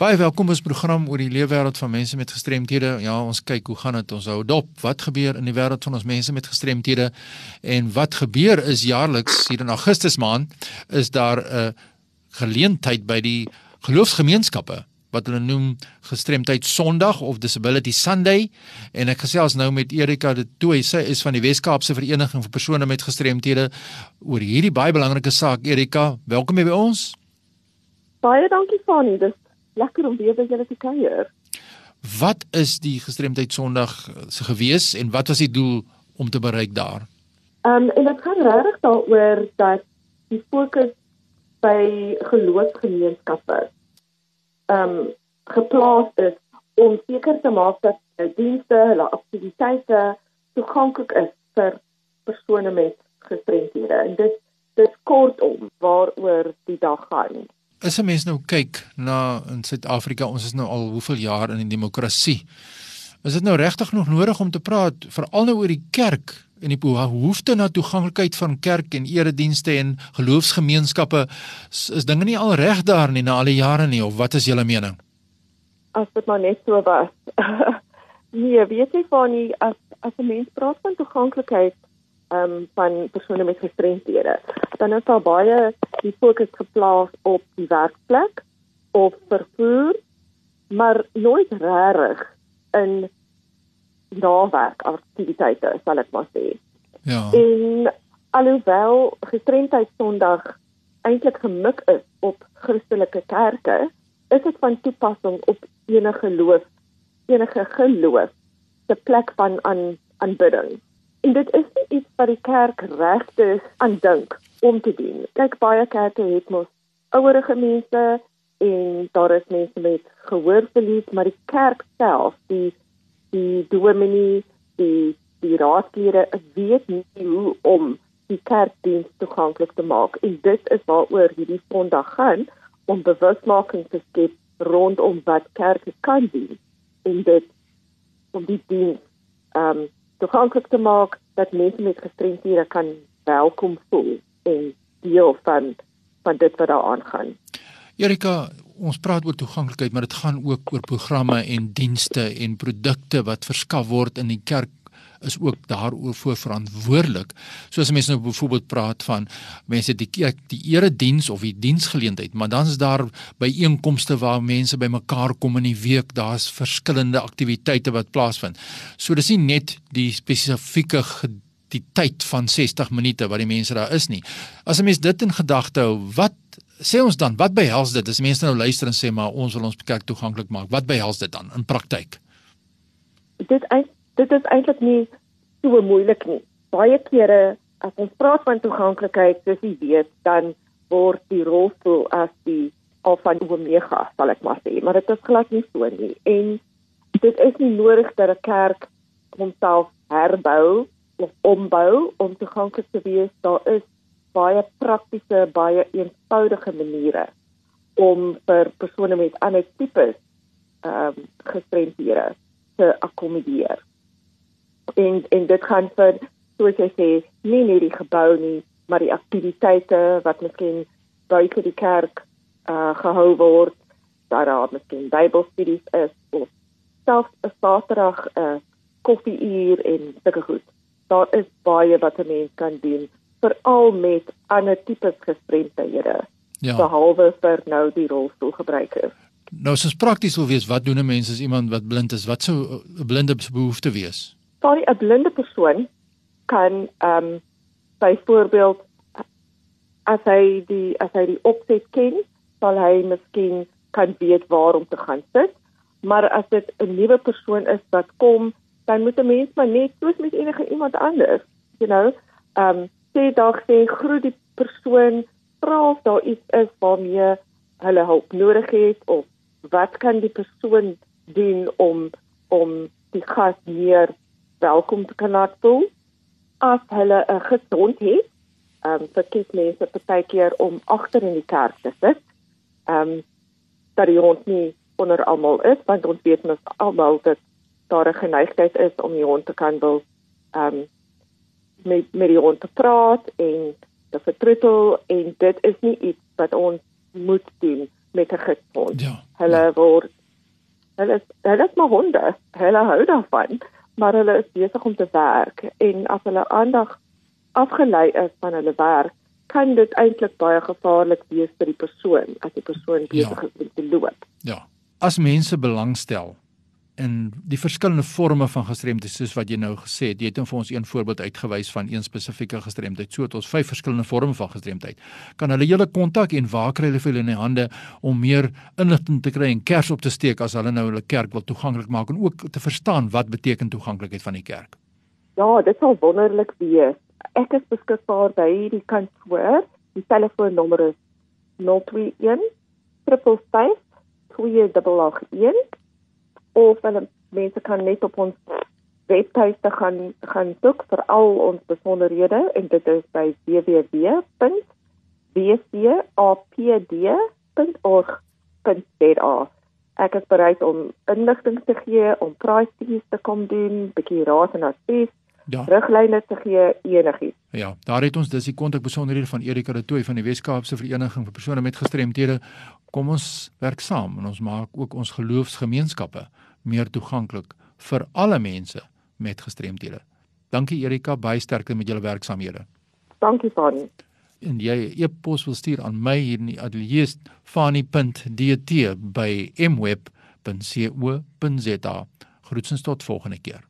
Baie welkom by ons program oor die leefwêreld van mense met gestremthede. Ja, ons kyk hoe gaan dit ons hou dop. Wat gebeur in die wêreld van ons mense met gestremthede? En wat gebeur is jaarliks hier in Augustus maand is daar 'n geleentheid by die geloofsgemeenskappe wat hulle noem gestremdheid Sondag of Disability Sunday en ek gesels nou met Erika de Tooi sy is van die Wes-Kaapse Vereniging vir persone met gestremthede oor hierdie baie belangrike saak Erika welkom by ons Baie dankie Fanie dis lekker om weer by julle te kuier. Wat is die gestremdheid Sondag se gewees en wat was die doel om te bereik daar? Ehm um, en dit gaan regtig daaroor dat die fokus by geloofsgemeenskappe ehm um, geplaas is om seker te maak dat dienste, hulle aktiwiteite toeganklik is vir persone met gestremthede. En dit dis kortom waaroor die dag gaan. As 'n mens nou kyk na in Suid-Afrika, ons is nou al hoeveel jaar in die demokrasie. Is dit nou regtig nog nodig om te praat veral nou oor die kerk en die behoefte na toeganklikheid van kerk en eredienste en geloofsgemeenskappe? Is, is dinge nie al reg daar nie na al die jare nie of wat is julle mening? As dit maar net so was. nee, weet jy van nie as as 'n mens praat van toeganklikheid ehm um, van persone met gestremthede. Dan is daar baie die fokus geplaas op die werkplek of vervoer, maar nooit regtig in nawerk aktiwiteite, sal ek maar sê. Ja. En alhoewel gestremdheid Sondag eintlik gemik is op Christelike kerke, is dit van toepassing op enige geloof, enige geloof se plek van aan aanbidding. En dit is nie iets wat die kerk regtig aan dink om te doen. Kyk baie kerke het mos ouerige mense en daar is mense met gehoorverlies, maar die kerk self, die die dominee, die die raadslede weet nie hoe om die kerkdiens toeganklik te maak. En dit is waaroor hierdie Sondag gaan om bewusmaking te skep rondom wat kerke kan doen en dit om die diens ehm um, toeganklik te maak dat mense met gestremthede kan welkom voel en deel van van dit wat daar aangaan. Erika, ons praat oor toeganklikheid, maar dit gaan ook oor programme en dienste en produkte wat verskaf word in die kerk is ook daaroor voor verantwoordelik. Soos mense nou byvoorbeeld praat van mense die kerk die erediens of die diensgeleentheid, maar dan is daar byeenkomste waar mense bymekaar kom in die week, daar's verskillende aktiwiteite wat plaasvind. So dis nie net die spesifieke die tyd van 60 minute wat die mense daar is nie. As 'n mens dit in gedagte hou, wat sê ons dan? Wat behels dit? As mense nou luister en sê maar ons wil ons kerk toeganklik maak, wat behels dit dan in praktyk? Dit dit is eintlik nie so moeilik nie. Baie kere as ons praat van toeganklikheid, soos jy weet, dan word die rolstoel as die alfa en omega, sal ek maar sê, maar dit is glad nie so nie. En dit is nie nodig dat 'n kerk homself herbou of ombou om toeganklik te wees. Daar is baie praktiese, baie eenvoudige maniere om vir persone met ander tipes ehm um, gestremdhede te akkommodeer. En en dit gaan vir soos jy sê, nie net die gebou nie, maar die aktiwiteite wat miskien buite die kerk uh gehou word, daar daar miskien Bybelstudies is of selfs 'n Saterdag 'n uh, koffieuur en sulke goed daar is baie wat 'n mens kan doen veral met ander tipes gestremdhede. Ja. Behalwe vir nou die rolstoelgebruikers. Nou as ons prakties wil wees, wat doen 'n mens as iemand wat blind is? Wat sou 'n blinde behoefte wees? Sorry, 'n blinde persoon kan ehm um, byvoorbeeld as hy die as hy die opset ken, sal hy miskien kan weet waar om te gaan sit. Maar as dit 'n nuwe persoon is wat kom dan moet 'n mens maar net soos met enige iemand anders, you know, ehm um, sê dalk sê groet die persoon, vra of daar iets is waarmee hulle hulp nodig het of wat kan die persoon doen om om die gas meer welkom te kan laat voel as hulle 'n gesond het. Ehm um, vir kies mense partykeer om agter in die kerk te sit. Ehm um, dat die hond nie onder almal is want ons weet mos almal dat daar 'n geneigtheid is om die hond te kan wil ehm um, met met die hond te praat en te vertroetel en dit is nie iets wat ons moet doen met 'n gidsfonds. Ja. Hulle ja. word hulle is, hulle is maar honde. Hulle hou daarvan, maar hulle is besig om te werk en as hulle aandag afgelei is van hulle werk, kan dit eintlik baie gevaarlik wees vir die persoon as die persoon besig ja. is om te loop. Ja. As mense belangstel in die verskillende forme van gestremdheid soos wat jy nou gesê het, jy het vir ons een voorbeeld uitgewys van een spesifieke gestremdheid. So het ons vyf verskillende forme van gestremdheid. Kan hulle julle kontak en waar kry hulle vir hulle in die hande om meer inligting te kry en kers op te steek as hulle nou hulle kerk wil toeganklik maak en ook te verstaan wat beteken toeganklikheid van die kerk? Ja, dit sal wonderlik wees ek is beskikbaar by die kantoor. Die telefoonnommer is 021 355 2881 of hulle mense kan net op ons webtuiste gaan gaan soek vir al ons besonderhede en dit is by www.bcapd.org.za. Ek is bereid om inligting te gee, om praaitjies te kom doen, bietjie raad en advies ja. riglyne te gee enigiets. Ja, daar het ons dis die kontak besonderhede van Erika de Tooy van die Weskaapse Vereniging vir persone met gestremthede. Kom ons werk saam en ons maak ook ons geloofsgemeenskappe meer toeganklik vir alle mense met gestremthede. Dankie Erika, baie sterkte met julle werksamehede. Dankie Fani. En jy e-pos wil stuur aan my hier in die ateljee fani.dt by mweb.co.za. Groetens tot volgende keer.